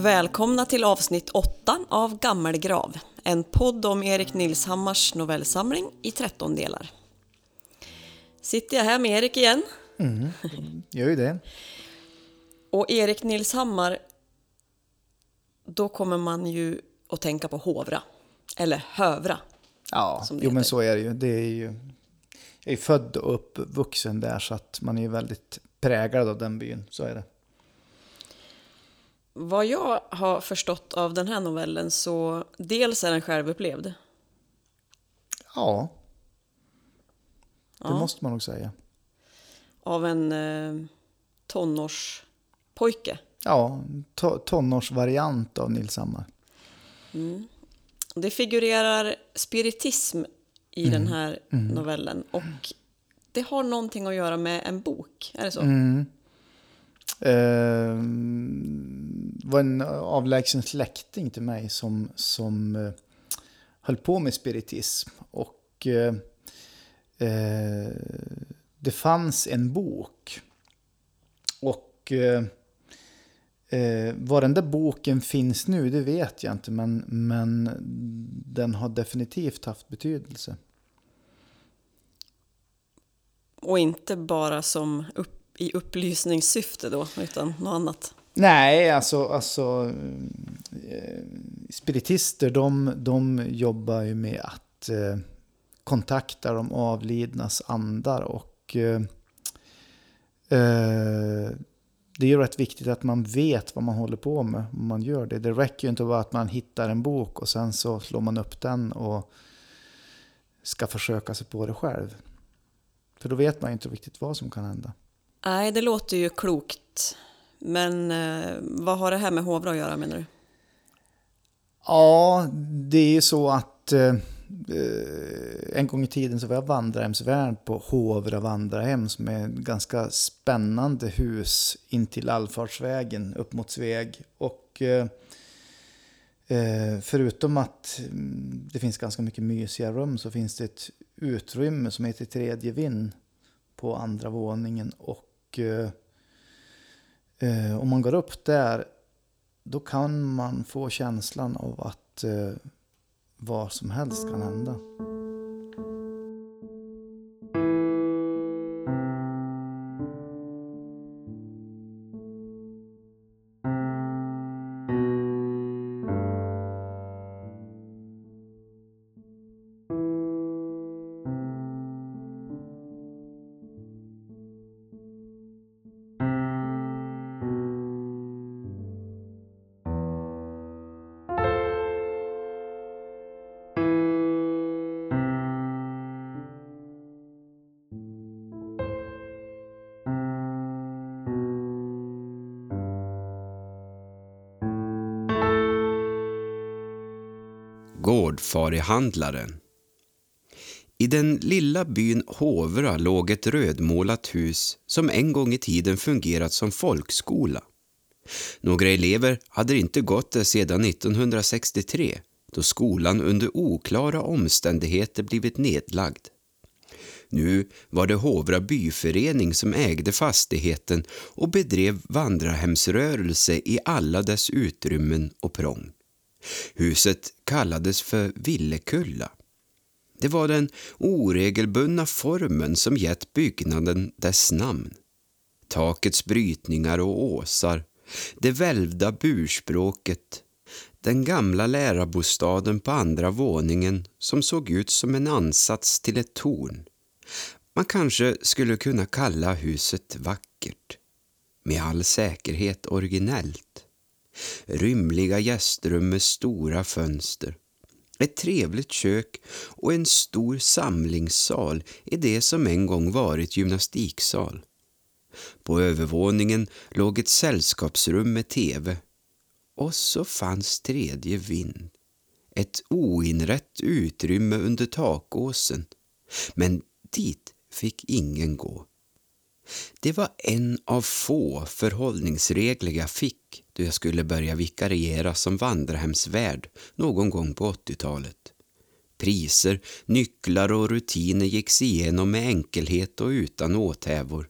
Välkomna till avsnitt 8 av Gammelgrav, en podd om Erik Nilshammars novellsamling i 13 delar. Sitter jag här med Erik igen? Mm, gör ju det. Och Erik Nilshammar, då kommer man ju att tänka på Hovra, eller Hövra. Ja, jo men så är det ju. Det är ju. Jag är född och uppvuxen där så att man är ju väldigt präglad av den byn. Så är det. Vad jag har förstått av den här novellen så dels är den självupplevd. Ja, det Ja. måste man nog säga. Av en eh, tonårspojke. Ja, to- tonårsvariant av Nils Hammar. Det figurerar spiritism i Mm. den här novellen och det har någonting att göra med en bok, är det så? Mm. Var en avlägsen släkting till mig som, som eh, höll på med spiritism. Och eh, eh, det fanns en bok. Och eh, eh, var den där boken finns nu, det vet jag inte. Men, men den har definitivt haft betydelse. Och inte bara som upp, i upplysningssyfte då, utan något annat. Nej, alltså, alltså eh, spiritister de, de jobbar ju med att eh, kontakta de avlidnas andar och eh, eh, det är ju rätt viktigt att man vet vad man håller på med om man gör det. Det räcker ju inte bara att man hittar en bok och sen så slår man upp den och ska försöka sig på det själv. För då vet man ju inte riktigt vad som kan hända. Nej, det låter ju klokt. Men eh, vad har det här med Hovra att göra menar du? Ja, det är ju så att eh, en gång i tiden så var jag vandrarhemsvärd på Hovra vandrarhem som är ett ganska spännande hus in till allfartsvägen upp mot Sveg. Och eh, eh förutom att mm, det finns ganska mycket mysiga rum så finns det ett utrymme som heter Tredje vind på andra våningen. Och eh, eh, om man går upp där då kan man få känslan av att eh, vad som helst kan hända. Hårdfarihandlaren. I den lilla byn Hovra låg ett rödmålat hus som en gång i tiden fungerat som folkskola. Några elever hade inte gått där sedan 1963 då skolan under oklara omständigheter blivit nedlagd. Nu var det Hovra byförening som ägde fastigheten och bedrev vandrarhemsrörelse i alla dess utrymmen och prång. Huset kallades för Villekulla. Det var den oregelbundna formen som gett byggnaden dess namn. Takets brytningar och åsar, det välvda burspråket, den gamla lärarbostaden på andra våningen som såg ut som en ansats till ett torn. Man kanske skulle kunna kalla huset vackert, med all säkerhet originellt rymliga gästrum med stora fönster. Ett trevligt kök och en stor samlingssal i det som en gång varit gymnastiksal. På övervåningen låg ett sällskapsrum med tv. Och så fanns tredje vind. Ett oinrätt utrymme under takåsen. Men dit fick ingen gå. Det var en av få förhållningsregler jag fick då jag skulle börja vikariera som vandrarhemsvärd någon gång på 80-talet. Priser, nycklar och rutiner gicks igenom med enkelhet och utan åthävor.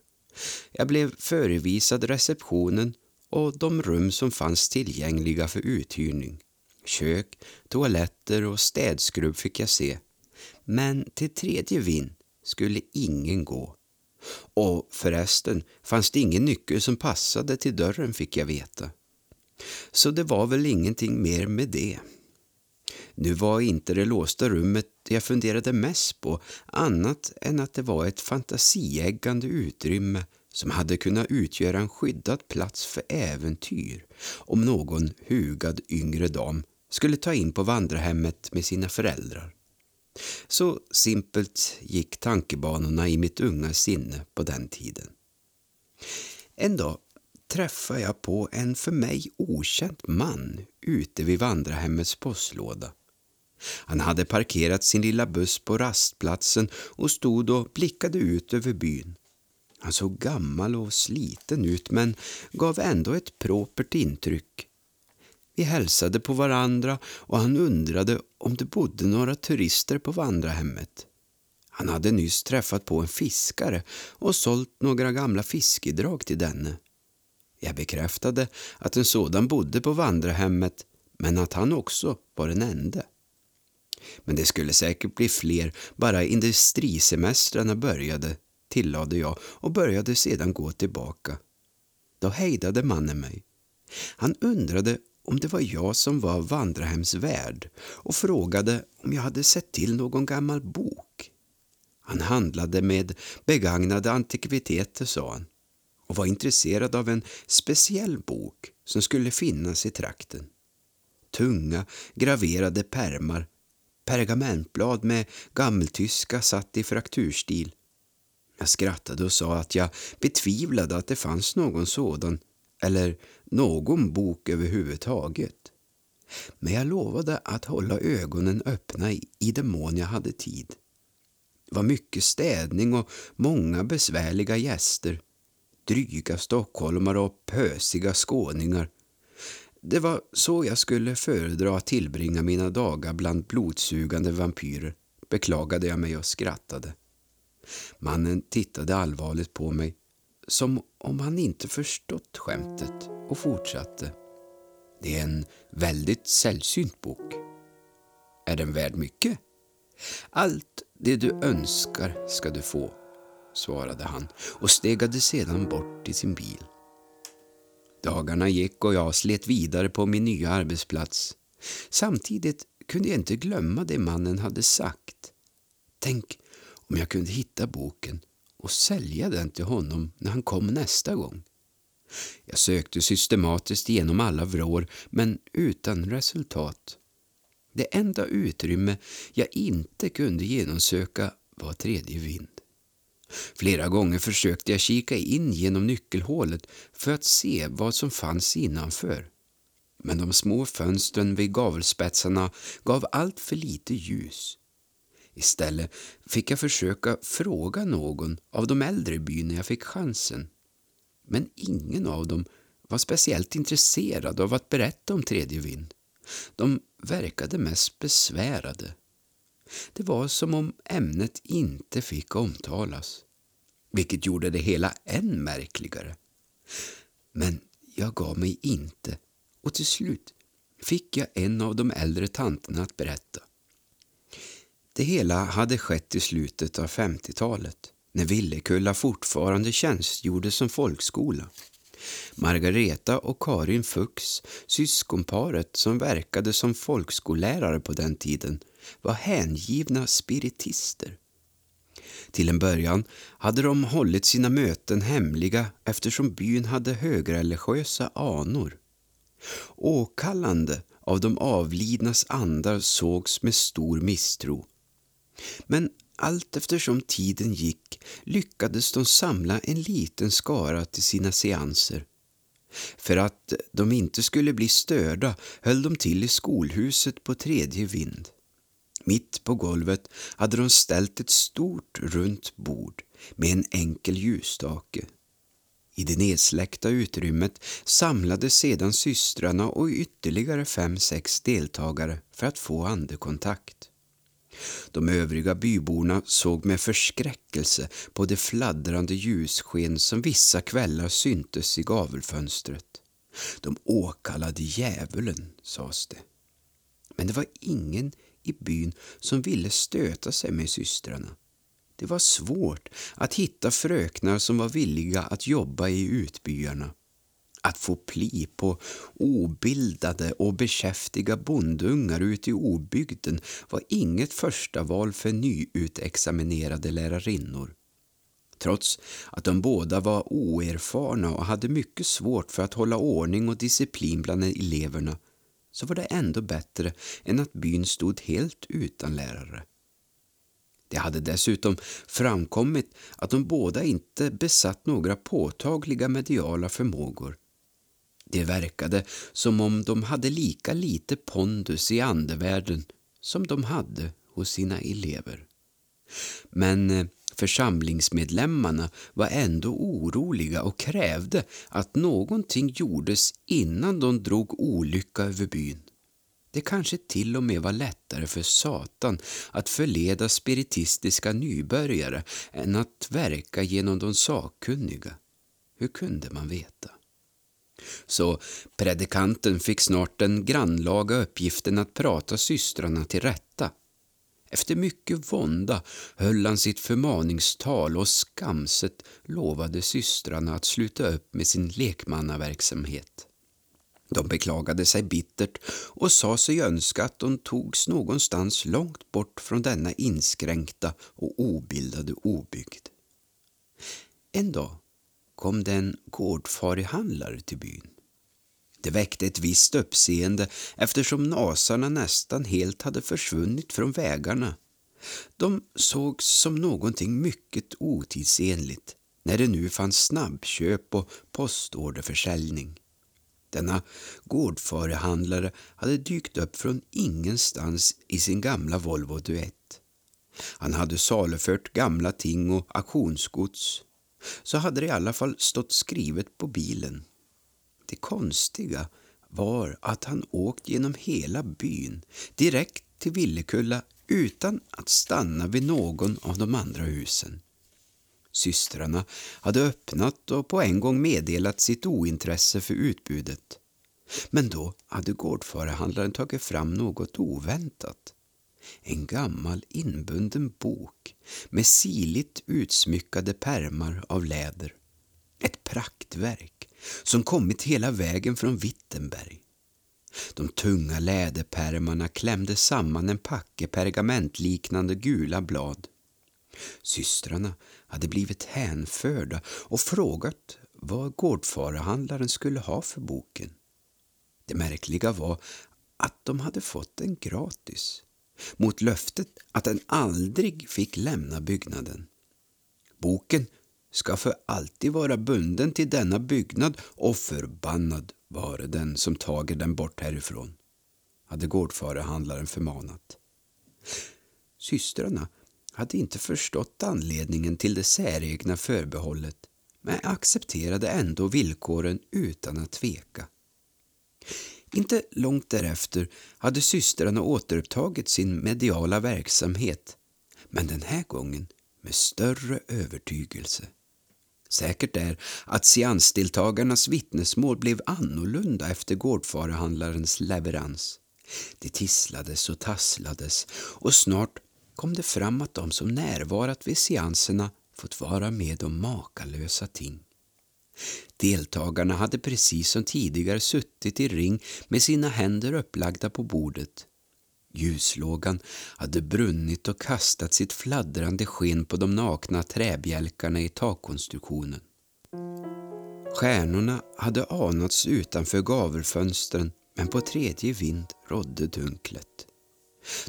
Jag blev förevisad receptionen och de rum som fanns tillgängliga för uthyrning. Kök, toaletter och städskrubb fick jag se. Men till tredje vind skulle ingen gå. Och förresten fanns det ingen nyckel som passade till dörren fick jag veta. Så det var väl ingenting mer med det. Nu var inte det låsta rummet jag funderade mest på annat än att det var ett fantasieggande utrymme som hade kunnat utgöra en skyddad plats för äventyr om någon hugad yngre dam skulle ta in på vandrarhemmet med sina föräldrar. Så simpelt gick tankebanorna i mitt unga sinne på den tiden. En dag träffade jag på en för mig okänd man ute vid vandrarhemmets postlåda. Han hade parkerat sin lilla buss på rastplatsen och stod och blickade ut över byn. Han såg gammal och sliten ut men gav ändå ett propert intryck. Vi hälsade på varandra och han undrade om det bodde några turister på vandrarhemmet. Han hade nyss träffat på en fiskare och sålt några gamla fiskedrag till denne. Jag bekräftade att en sådan bodde på vandrarhemmet men att han också var den ende. Men det skulle säkert bli fler bara industrisemestrarna började, tillade jag och började sedan gå tillbaka. Då hejdade mannen mig. Han undrade om det var jag som var vandrarhemsvärd och frågade om jag hade sett till någon gammal bok. Han handlade med begagnade antikviteter, sa han och var intresserad av en speciell bok som skulle finnas i trakten. Tunga, graverade pärmar pergamentblad med gammeltyska satt i frakturstil. Jag skrattade och sa att jag betvivlade att det fanns någon sådan, eller någon bok överhuvudtaget. Men jag lovade att hålla ögonen öppna i den mån jag hade tid. Det var mycket städning och många besvärliga gäster. Dryga stockholmare och pösiga skåningar det var så jag skulle föredra att tillbringa mina dagar bland blodsugande vampyrer, beklagade jag mig och skrattade. Mannen tittade allvarligt på mig, som om han inte förstått skämtet, och fortsatte. Det är en väldigt sällsynt bok. Är den värd mycket? Allt det du önskar ska du få, svarade han och stegade sedan bort till sin bil. Dagarna gick och jag slet vidare på min nya arbetsplats. Samtidigt kunde jag inte glömma det mannen hade sagt. Tänk om jag kunde hitta boken och sälja den till honom när han kom nästa gång. Jag sökte systematiskt genom alla vrår, men utan resultat. Det enda utrymme jag inte kunde genomsöka var tredje vind. Flera gånger försökte jag kika in genom nyckelhålet för att se vad som fanns innanför. Men de små fönstren vid gavelspetsarna gav allt för lite ljus. Istället fick jag försöka fråga någon av de äldre i byn när jag fick chansen. Men ingen av dem var speciellt intresserad av att berätta om tredje vind. De verkade mest besvärade. Det var som om ämnet inte fick omtalas, vilket gjorde det hela än märkligare. Men jag gav mig inte och till slut fick jag en av de äldre tanterna att berätta. Det hela hade skett i slutet av 50-talet när Villekulla fortfarande tjänstgjorde som folkskola. Margareta och Karin Fuchs, syskonparet som verkade som folkskollärare på den tiden, var hängivna spiritister. Till en början hade de hållit sina möten hemliga eftersom byn hade högreligiösa anor. Åkallande av de avlidnas andar sågs med stor misstro. Men allt eftersom tiden gick lyckades de samla en liten skara till sina seanser. För att de inte skulle bli störda höll de till i skolhuset på tredje vind. Mitt på golvet hade de ställt ett stort runt bord med en enkel ljusstake. I det nedsläckta utrymmet samlades sedan systrarna och ytterligare fem, sex deltagare för att få andekontakt. De övriga byborna såg med förskräckelse på det fladdrande ljussken som vissa kvällar syntes i gavelfönstret. De åkallade djävulen, sades det. Men det var ingen i byn som ville stöta sig med systrarna. Det var svårt att hitta fröknar som var villiga att jobba i utbyarna. Att få pli på obildade och bekäftiga bondungar ute i obygden var inget första val för nyutexaminerade lärarinnor. Trots att de båda var oerfarna och hade mycket svårt för att hålla ordning och disciplin bland eleverna så var det ändå bättre än att byn stod helt utan lärare. Det hade dessutom framkommit att de båda inte besatt några påtagliga mediala förmågor. Det verkade som om de hade lika lite pondus i andevärlden som de hade hos sina elever. Men eh, församlingsmedlemmarna var ändå oroliga och krävde att någonting gjordes innan de drog olycka över byn. Det kanske till och med var lättare för Satan att förleda spiritistiska nybörjare än att verka genom de sakkunniga. Hur kunde man veta? Så predikanten fick snart den grannlaga uppgiften att prata systrarna till rätta. Efter mycket vånda höll han sitt förmaningstal och skamset lovade systrarna att sluta upp med sin lekmannaverksamhet. De beklagade sig bittert och sa sig önska att de togs någonstans långt bort från denna inskränkta och obildade obygd. En dag kom det en gårdfarihandlare till byn. Det väckte ett visst uppseende eftersom nasarna nästan helt hade försvunnit från vägarna. De sågs som någonting mycket otidsenligt när det nu fanns snabbköp och postorderförsäljning. Denna gårdförehandlare hade dykt upp från ingenstans i sin gamla Volvo Duett. Han hade salufört gamla ting och auktionsgods. Så hade det i alla fall stått skrivet på bilen. Det konstiga var att han åkt genom hela byn direkt till Villekulla utan att stanna vid någon av de andra husen. Systrarna hade öppnat och på en gång meddelat sitt ointresse för utbudet. Men då hade gårdförehandlaren tagit fram något oväntat. En gammal inbunden bok med siligt utsmyckade pärmar av läder. Ett praktverk som kommit hela vägen från Wittenberg. De tunga läderpärmarna klämde samman en packe pergamentliknande gula blad. Systrarna hade blivit hänförda och frågat vad gårdfarehandlaren skulle ha för boken. Det märkliga var att de hade fått den gratis mot löftet att den aldrig fick lämna byggnaden. Boken ska för alltid vara bunden till denna byggnad och förbannad vare den som tager den bort härifrån, hade gårdförehandlaren förmanat. Systrarna hade inte förstått anledningen till det säregna förbehållet men accepterade ändå villkoren utan att tveka. Inte långt därefter hade systrarna återupptagit sin mediala verksamhet men den här gången med större övertygelse. Säkert är att seansdeltagarnas vittnesmål blev annorlunda efter gårdfarehandlarens leverans. Det tisslades och tasslades och snart kom det fram att de som närvarat vid seanserna fått vara med om makalösa ting. Deltagarna hade precis som tidigare suttit i ring med sina händer upplagda på bordet. Ljuslågan hade brunnit och kastat sitt fladdrande sken på de nakna träbjälkarna i takkonstruktionen. Stjärnorna hade anats utanför gavelfönstren men på tredje vind rådde dunklet.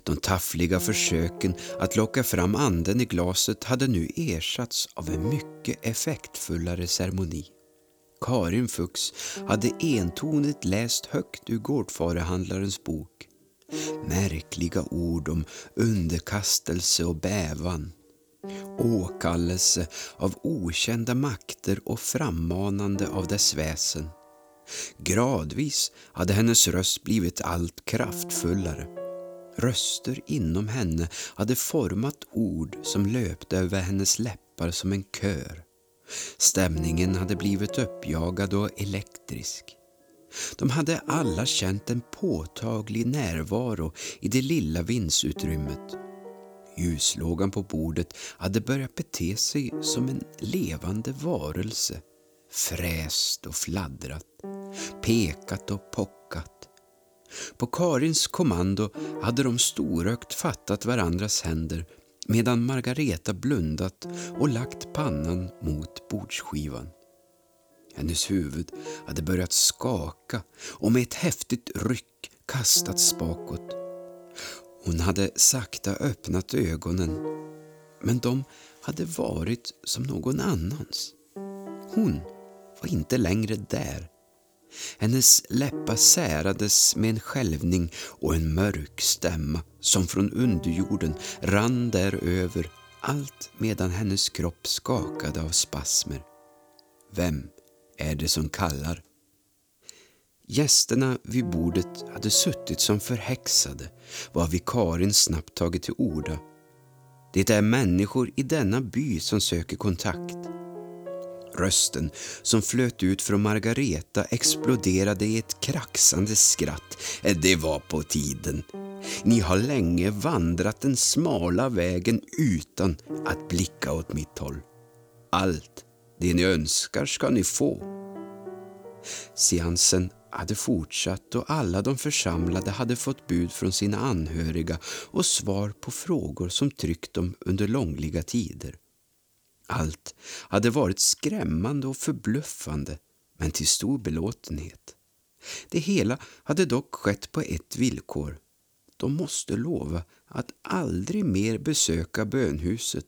De taffliga försöken att locka fram anden i glaset hade nu ersatts av en mycket effektfullare ceremoni. Karin Fuchs hade entonigt läst högt ur gårdfarehandlarens bok. Märkliga ord om underkastelse och bävan. Åkallelse av okända makter och frammanande av dess väsen. Gradvis hade hennes röst blivit allt kraftfullare. Röster inom henne hade format ord som löpte över hennes läppar som en kör. Stämningen hade blivit uppjagad och elektrisk. De hade alla känt en påtaglig närvaro i det lilla vindsutrymmet. Ljuslågan på bordet hade börjat bete sig som en levande varelse. Fräst och fladdrat, pekat och pockat. På Karins kommando hade de storögt fattat varandras händer medan Margareta blundat och lagt pannan mot bordsskivan. Hennes huvud hade börjat skaka och med ett häftigt ryck kastats bakåt. Hon hade sakta öppnat ögonen, men de hade varit som någon annans. Hon var inte längre där. Hennes läppar särades med en skälvning och en mörk stämma som från underjorden rann däröver allt medan hennes kropp skakade av spasmer. Vem är det som kallar? Gästerna vid bordet hade suttit som förhäxade varvid Karin snabbt tagit till orda. Det är människor i denna by som söker kontakt. Rösten som flöt ut från Margareta exploderade i ett kraxande skratt. Eh, det var på tiden. Ni har länge vandrat den smala vägen utan att blicka åt mitt håll. Allt det ni önskar ska ni få. Seansen hade fortsatt och alla de församlade hade fått bud från sina anhöriga och svar på frågor som tryckt dem under långliga tider. Allt hade varit skrämmande och förbluffande, men till stor belåtenhet. Det hela hade dock skett på ett villkor. De måste lova att aldrig mer besöka bönhuset.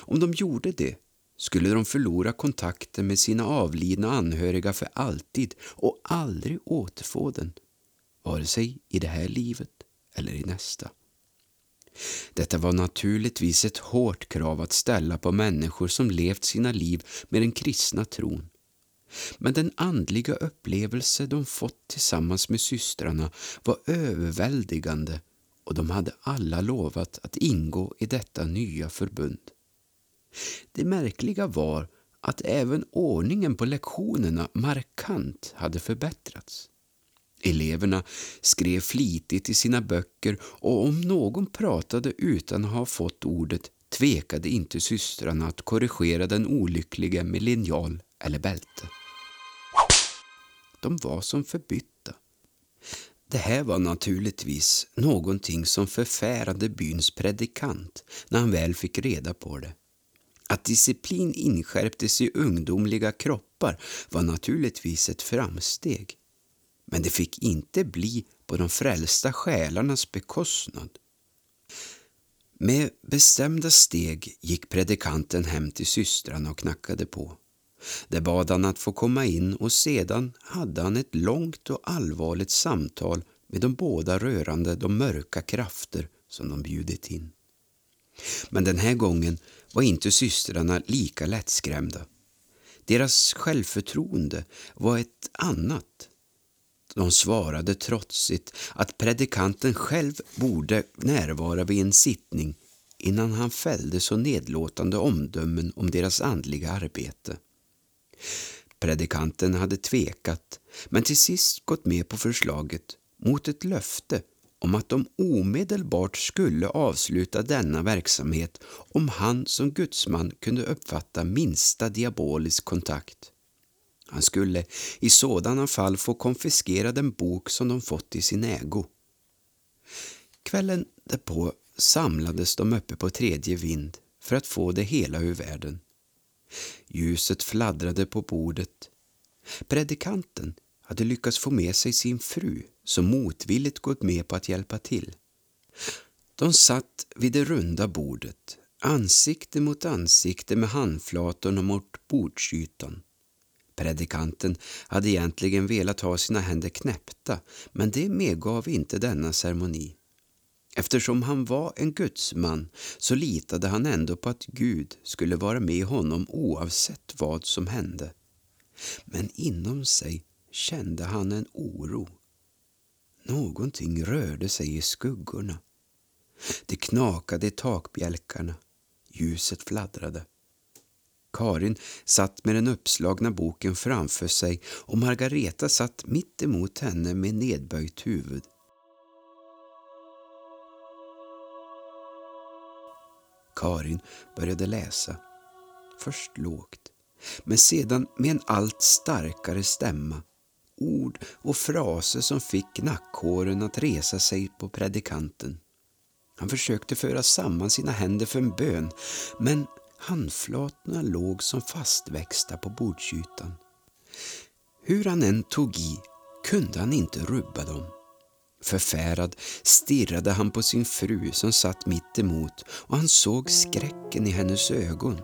Om de gjorde det skulle de förlora kontakten med sina avlidna anhöriga för alltid och aldrig återfå den, vare sig i det här livet eller i nästa. Detta var naturligtvis ett hårt krav att ställa på människor som levt sina liv med den kristna tron. Men den andliga upplevelse de fått tillsammans med systrarna var överväldigande och de hade alla lovat att ingå i detta nya förbund. Det märkliga var att även ordningen på lektionerna markant hade förbättrats. Eleverna skrev flitigt i sina böcker och om någon pratade utan att ha fått ordet tvekade inte systrarna att korrigera den olycklige med linjal eller bälte. De var som förbytta. Det här var naturligtvis någonting som förfärade byns predikant när han väl fick reda på det. Att disciplin inskärptes i ungdomliga kroppar var naturligtvis ett framsteg. Men det fick inte bli på de frälsta själarnas bekostnad. Med bestämda steg gick predikanten hem till systrarna och knackade på. Där bad han att få komma in och sedan hade han ett långt och allvarligt samtal med de båda rörande de mörka krafter som de bjudit in. Men den här gången var inte systrarna lika lättskrämda. Deras självförtroende var ett annat. De svarade trotsigt att predikanten själv borde närvara vid en sittning innan han fällde så nedlåtande omdömen om deras andliga arbete. Predikanten hade tvekat, men till sist gått med på förslaget mot ett löfte om att de omedelbart skulle avsluta denna verksamhet om han som gudsman kunde uppfatta minsta diabolisk kontakt. Han skulle i sådana fall få konfiskera den bok som de fått i sin ägo. Kvällen därpå samlades de uppe på tredje vind för att få det hela ur världen. Ljuset fladdrade på bordet. Predikanten hade lyckats få med sig sin fru som motvilligt gått med på att hjälpa till. De satt vid det runda bordet, ansikte mot ansikte med handflatorna mot bordsytan. Predikanten hade egentligen velat ha sina händer knäppta, men det medgav inte denna ceremoni. Eftersom han var en gudsman så litade han ändå på att Gud skulle vara med honom oavsett vad som hände. Men inom sig kände han en oro. Någonting rörde sig i skuggorna. Det knakade i takbjälkarna. Ljuset fladdrade. Karin satt med den uppslagna boken framför sig och Margareta satt mitt emot henne med nedböjt huvud. Karin började läsa. Först lågt, men sedan med en allt starkare stämma. Ord och fraser som fick nackhåren att resa sig på predikanten. Han försökte föra samman sina händer för en bön, men handflatorna låg som fastväxta på bordsytan. Hur han än tog i kunde han inte rubba dem. Förfärad stirrade han på sin fru som satt mitt emot och han såg skräcken i hennes ögon.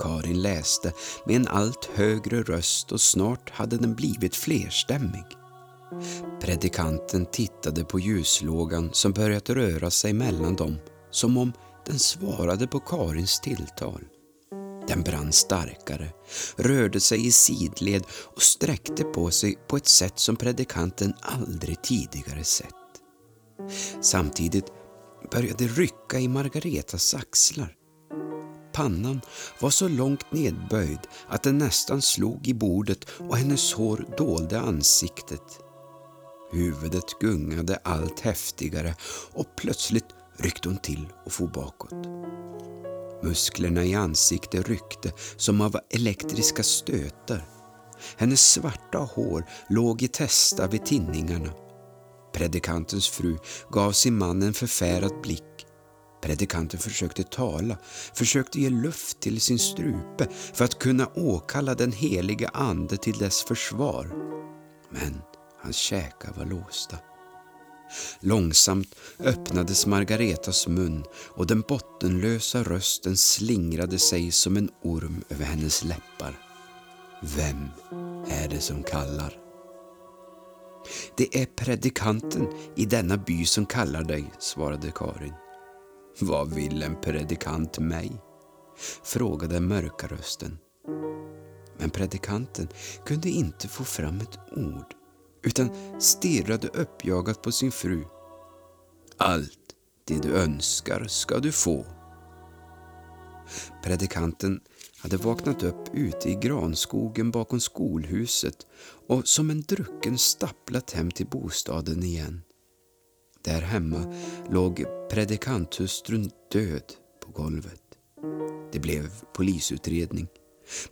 Karin läste med en allt högre röst och snart hade den blivit flerstämmig. Predikanten tittade på ljuslågan som börjat röra sig mellan dem som om den svarade på Karins tilltal. Den brann starkare, rörde sig i sidled och sträckte på sig på ett sätt som predikanten aldrig tidigare sett. Samtidigt började rycka i Margaretas axlar. Pannan var så långt nedböjd att den nästan slog i bordet och hennes hår dolde ansiktet. Huvudet gungade allt häftigare och plötsligt ryckte hon till och for bakåt. Musklerna i ansiktet ryckte som av elektriska stötar. Hennes svarta hår låg i testa vid tinningarna. Predikantens fru gav sin man en förfärad blick. Predikanten försökte tala, försökte ge luft till sin strupe för att kunna åkalla den heliga ande till dess försvar. Men hans käkar var låsta. Långsamt öppnades Margaretas mun och den bottenlösa rösten slingrade sig som en orm över hennes läppar. Vem är det som kallar? Det är predikanten i denna by som kallar dig, svarade Karin. Vad vill en predikant mig? frågade mörka rösten. Men predikanten kunde inte få fram ett ord utan stirrade uppjagat på sin fru. Allt det du önskar ska du få. Predikanten hade vaknat upp ute i granskogen bakom skolhuset och som en drucken stapplat hem till bostaden igen. Där hemma låg predikanthustrun död på golvet. Det blev polisutredning.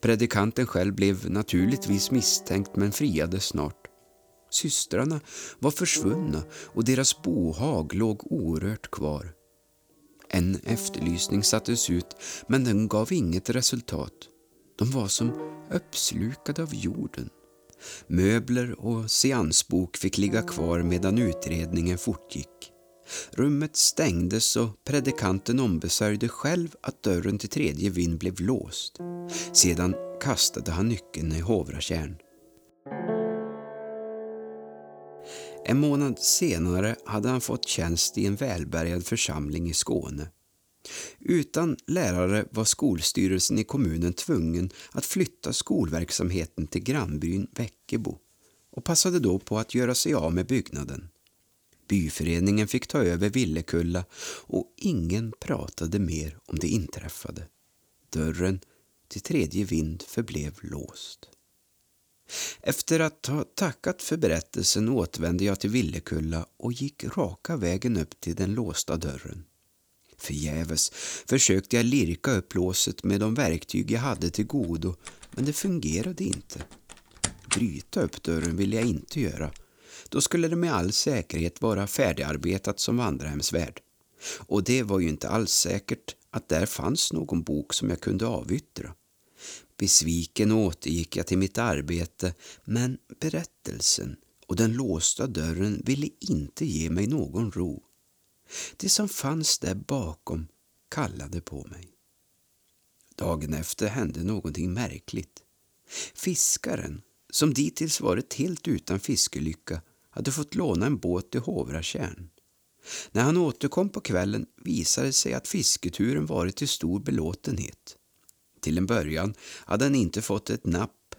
Predikanten själv blev naturligtvis misstänkt men friades snart. Systrarna var försvunna och deras bohag låg orört kvar. En efterlysning sattes ut, men den gav inget resultat. De var som uppslukade av jorden. Möbler och seansbok fick ligga kvar medan utredningen fortgick. Rummet stängdes och predikanten ombesörjde själv att dörren till tredje vind blev låst. Sedan kastade han nyckeln i Hovrakärn. En månad senare hade han fått tjänst i en välbärgad församling i Skåne. Utan lärare var skolstyrelsen i kommunen tvungen att flytta skolverksamheten till grannbyn Väckebo och passade då på att göra sig av med byggnaden. Byföreningen fick ta över Villekulla och ingen pratade mer om det inträffade. Dörren till tredje vind förblev låst. Efter att ha tackat för berättelsen återvände jag till Villekulla och gick raka vägen upp till den låsta dörren. Förgäves försökte jag lirka upp låset med de verktyg jag hade till godo, men det fungerade inte. Bryta upp dörren ville jag inte göra. Då skulle det med all säkerhet vara färdigarbetat som vandrarhemsvärd. Och det var ju inte alls säkert att där fanns någon bok som jag kunde avyttra. Besviken återgick jag till mitt arbete, men berättelsen och den låsta dörren ville inte ge mig någon ro. Det som fanns där bakom kallade på mig. Dagen efter hände någonting märkligt. Fiskaren, som dittills varit helt utan fiskelycka, hade fått låna en båt till Hovratjärn. När han återkom på kvällen visade det sig att fisketuren varit till stor belåtenhet. Till en början hade han inte fått ett napp.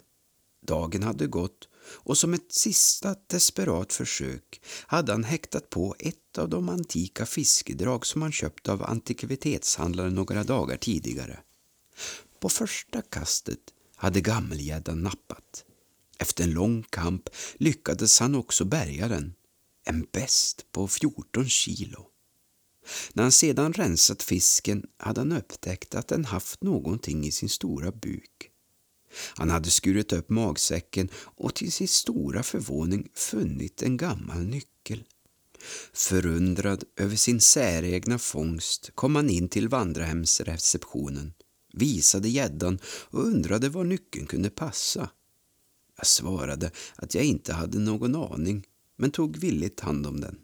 Dagen hade gått och som ett sista desperat försök hade han häktat på ett av de antika fiskedrag som han köpt av antikvitetshandlaren några dagar tidigare. På första kastet hade gammelgäddan nappat. Efter en lång kamp lyckades han också bärga den, en bäst på 14 kilo. När han sedan rensat fisken hade han upptäckt att den haft någonting i sin stora buk. Han hade skurit upp magsäcken och till sin stora förvåning funnit en gammal nyckel. Förundrad över sin säregna fångst kom han in till vandrarhemsreceptionen, visade gäddan och undrade var nyckeln kunde passa. Jag svarade att jag inte hade någon aning, men tog villigt hand om den.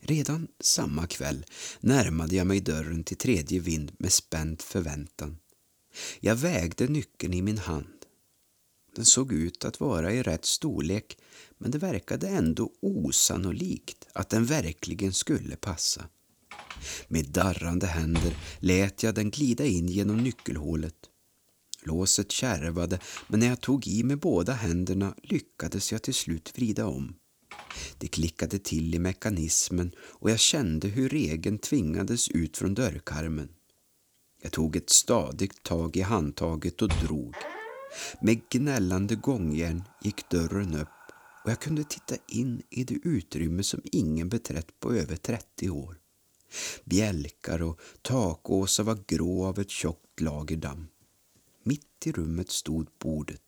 Redan samma kväll närmade jag mig dörren till tredje vind med spänd förväntan. Jag vägde nyckeln i min hand. Den såg ut att vara i rätt storlek men det verkade ändå osannolikt att den verkligen skulle passa. Med darrande händer lät jag den glida in genom nyckelhålet. Låset kärvade, men när jag tog i med båda händerna lyckades jag till slut vrida om. Det klickade till i mekanismen och jag kände hur regeln tvingades ut från dörrkarmen. Jag tog ett stadigt tag i handtaget och drog. Med gnällande gångjärn gick dörren upp och jag kunde titta in i det utrymme som ingen beträtt på över 30 år. Bjälkar och takåsar var grå av ett tjockt lager damm. Mitt i rummet stod bordet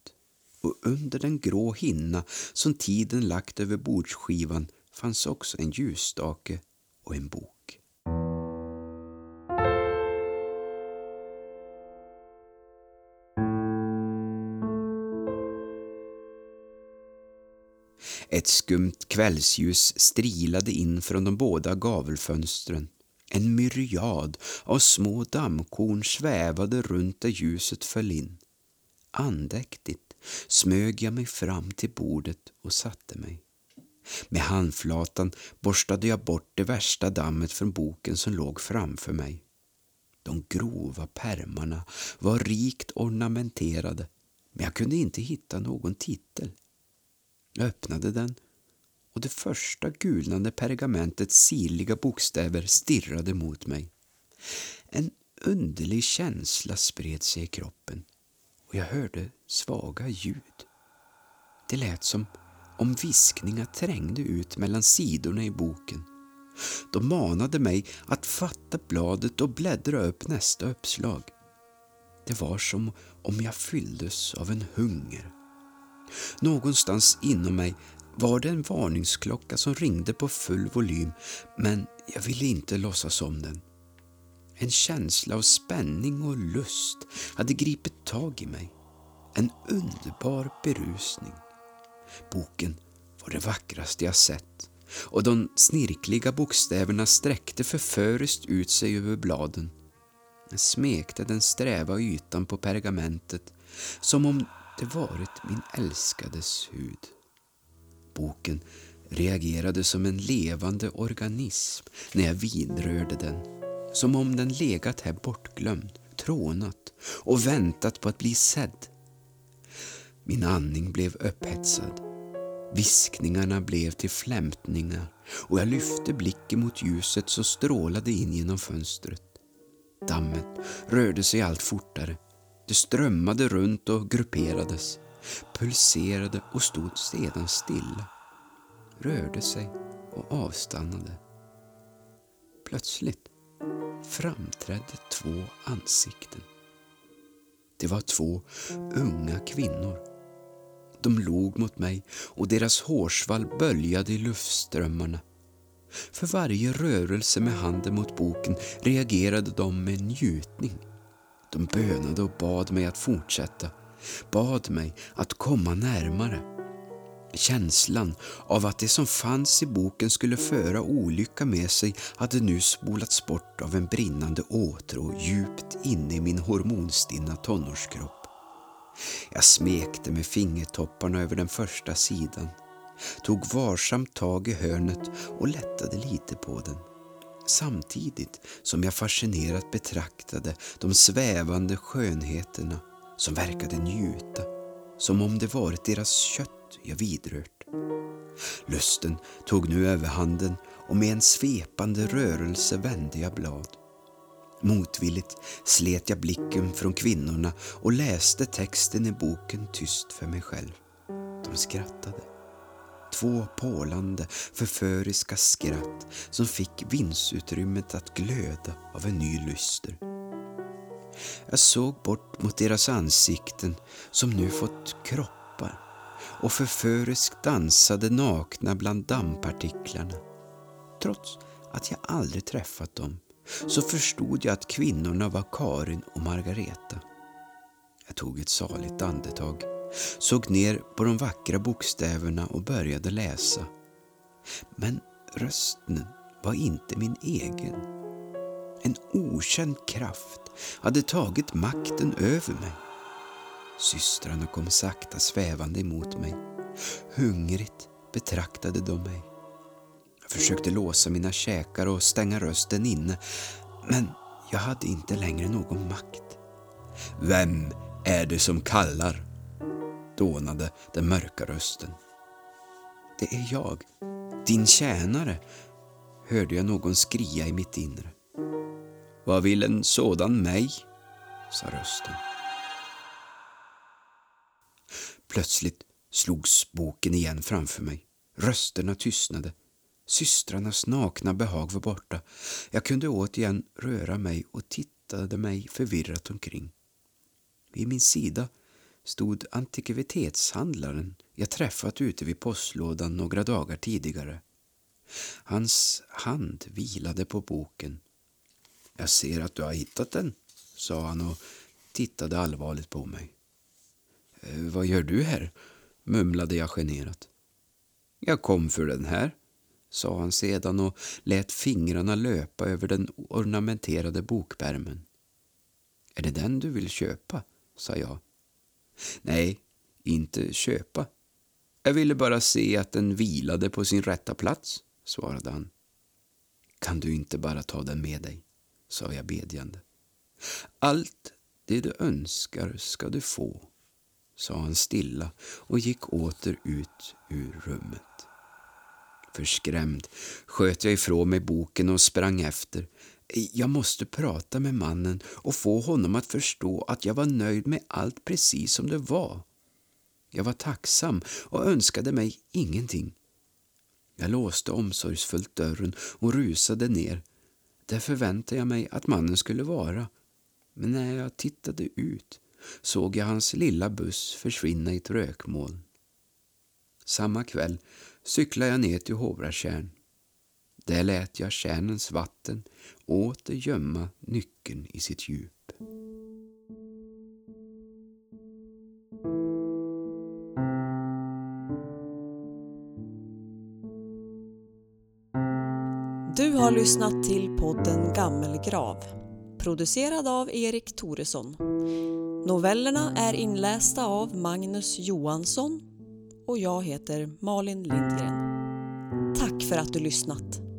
och under den grå hinna som tiden lagt över bordsskivan fanns också en ljusstake och en bok. Ett skumt kvällsljus strilade in från de båda gavelfönstren. En myriad av små dammkorn svävade runt där ljuset föll in. Andäktigt smög jag mig fram till bordet och satte mig. Med handflatan borstade jag bort det värsta dammet från boken som låg framför mig. De grova pärmarna var rikt ornamenterade men jag kunde inte hitta någon titel. Jag öppnade den och det första gulnande pergamentets sirliga bokstäver stirrade mot mig. En underlig känsla spred sig i kroppen och jag hörde svaga ljud. Det lät som om viskningar trängde ut mellan sidorna i boken. De manade mig att fatta bladet och bläddra upp nästa uppslag. Det var som om jag fylldes av en hunger. Någonstans inom mig var det en varningsklocka som ringde på full volym men jag ville inte låtsas om den. En känsla av spänning och lust hade gripit tag i mig. En underbar berusning. Boken var det vackraste jag sett och de snirkliga bokstäverna sträckte förföriskt ut sig över bladen. Jag smekte den sträva ytan på pergamentet som om det varit min älskades hud. Boken reagerade som en levande organism när jag vidrörde den. Som om den legat här bortglömd, trånat och väntat på att bli sedd. Min andning blev upphetsad. Viskningarna blev till flämtningar och jag lyfte blicken mot ljuset som strålade in genom fönstret. Dammet rörde sig allt fortare. Det strömmade runt och grupperades, pulserade och stod sedan stilla, rörde sig och avstannade. Plötsligt framträdde två ansikten. Det var två unga kvinnor. De log mot mig och deras hårsvall böljade i luftströmmarna. För varje rörelse med handen mot boken reagerade de med njutning. De bönade och bad mig att fortsätta, bad mig att komma närmare. Känslan av att det som fanns i boken skulle föra olycka med sig hade nu spolats bort av en brinnande åtrå djupt inne i min hormonstinna tonårskropp. Jag smekte med fingertopparna över den första sidan, tog varsamt tag i hörnet och lättade lite på den samtidigt som jag fascinerat betraktade de svävande skönheterna som verkade njuta, som om det varit deras kött jag vidrört. Lusten tog nu överhanden och med en svepande rörelse vände jag blad. Motvilligt slet jag blicken från kvinnorna och läste texten i boken tyst för mig själv. De skrattade. Två pålande, förföriska skratt som fick vindsutrymmet att glöda av en ny lyster. Jag såg bort mot deras ansikten som nu fått kroppar och förföriskt dansade nakna bland dammpartiklarna. Trots att jag aldrig träffat dem så förstod jag att kvinnorna var Karin och Margareta. Jag tog ett saligt andetag, såg ner på de vackra bokstäverna och började läsa. Men rösten var inte min egen. En okänd kraft hade tagit makten över mig. Systrarna kom sakta svävande emot mig. Hungrigt betraktade de mig. Jag försökte låsa mina käkar och stänga rösten inne, men jag hade inte längre någon makt. Vem är det som kallar? Dånade den mörka rösten. Det är jag, din tjänare, hörde jag någon skria i mitt inre. Vad vill en sådan mig? sa rösten. Plötsligt slogs boken igen framför mig. Rösterna tystnade. Systrarnas nakna behag var borta. Jag kunde återigen röra mig och tittade mig förvirrat omkring. Vid min sida stod antikvitetshandlaren jag träffat ute vid postlådan några dagar tidigare. Hans hand vilade på boken. Jag ser att du har hittat den, sa han och tittade allvarligt på mig. Eh, vad gör du här? mumlade jag generat. Jag kom för den här, sa han sedan och lät fingrarna löpa över den ornamenterade bokbärmen. Är det den du vill köpa? sa jag. Nej, inte köpa. Jag ville bara se att den vilade på sin rätta plats, svarade han. Kan du inte bara ta den med dig? sa jag bedjande. Allt det du önskar ska du få, sa han stilla och gick åter ut ur rummet. Förskrämd sköt jag ifrån mig boken och sprang efter. Jag måste prata med mannen och få honom att förstå att jag var nöjd med allt precis som det var. Jag var tacksam och önskade mig ingenting. Jag låste omsorgsfullt dörren och rusade ner. Där förväntade jag mig att mannen skulle vara. Men när jag tittade ut såg jag hans lilla buss försvinna i ett rökmoln. Samma kväll cyklade jag ner till Hovratjärn. Där lät jag tjärnens vatten åter gömma nyckeln i sitt djup. Du har lyssnat till podden Gammelgrav, producerad av Erik Toresson. Novellerna är inlästa av Magnus Johansson och jag heter Malin Lindgren. Tack för att du lyssnat!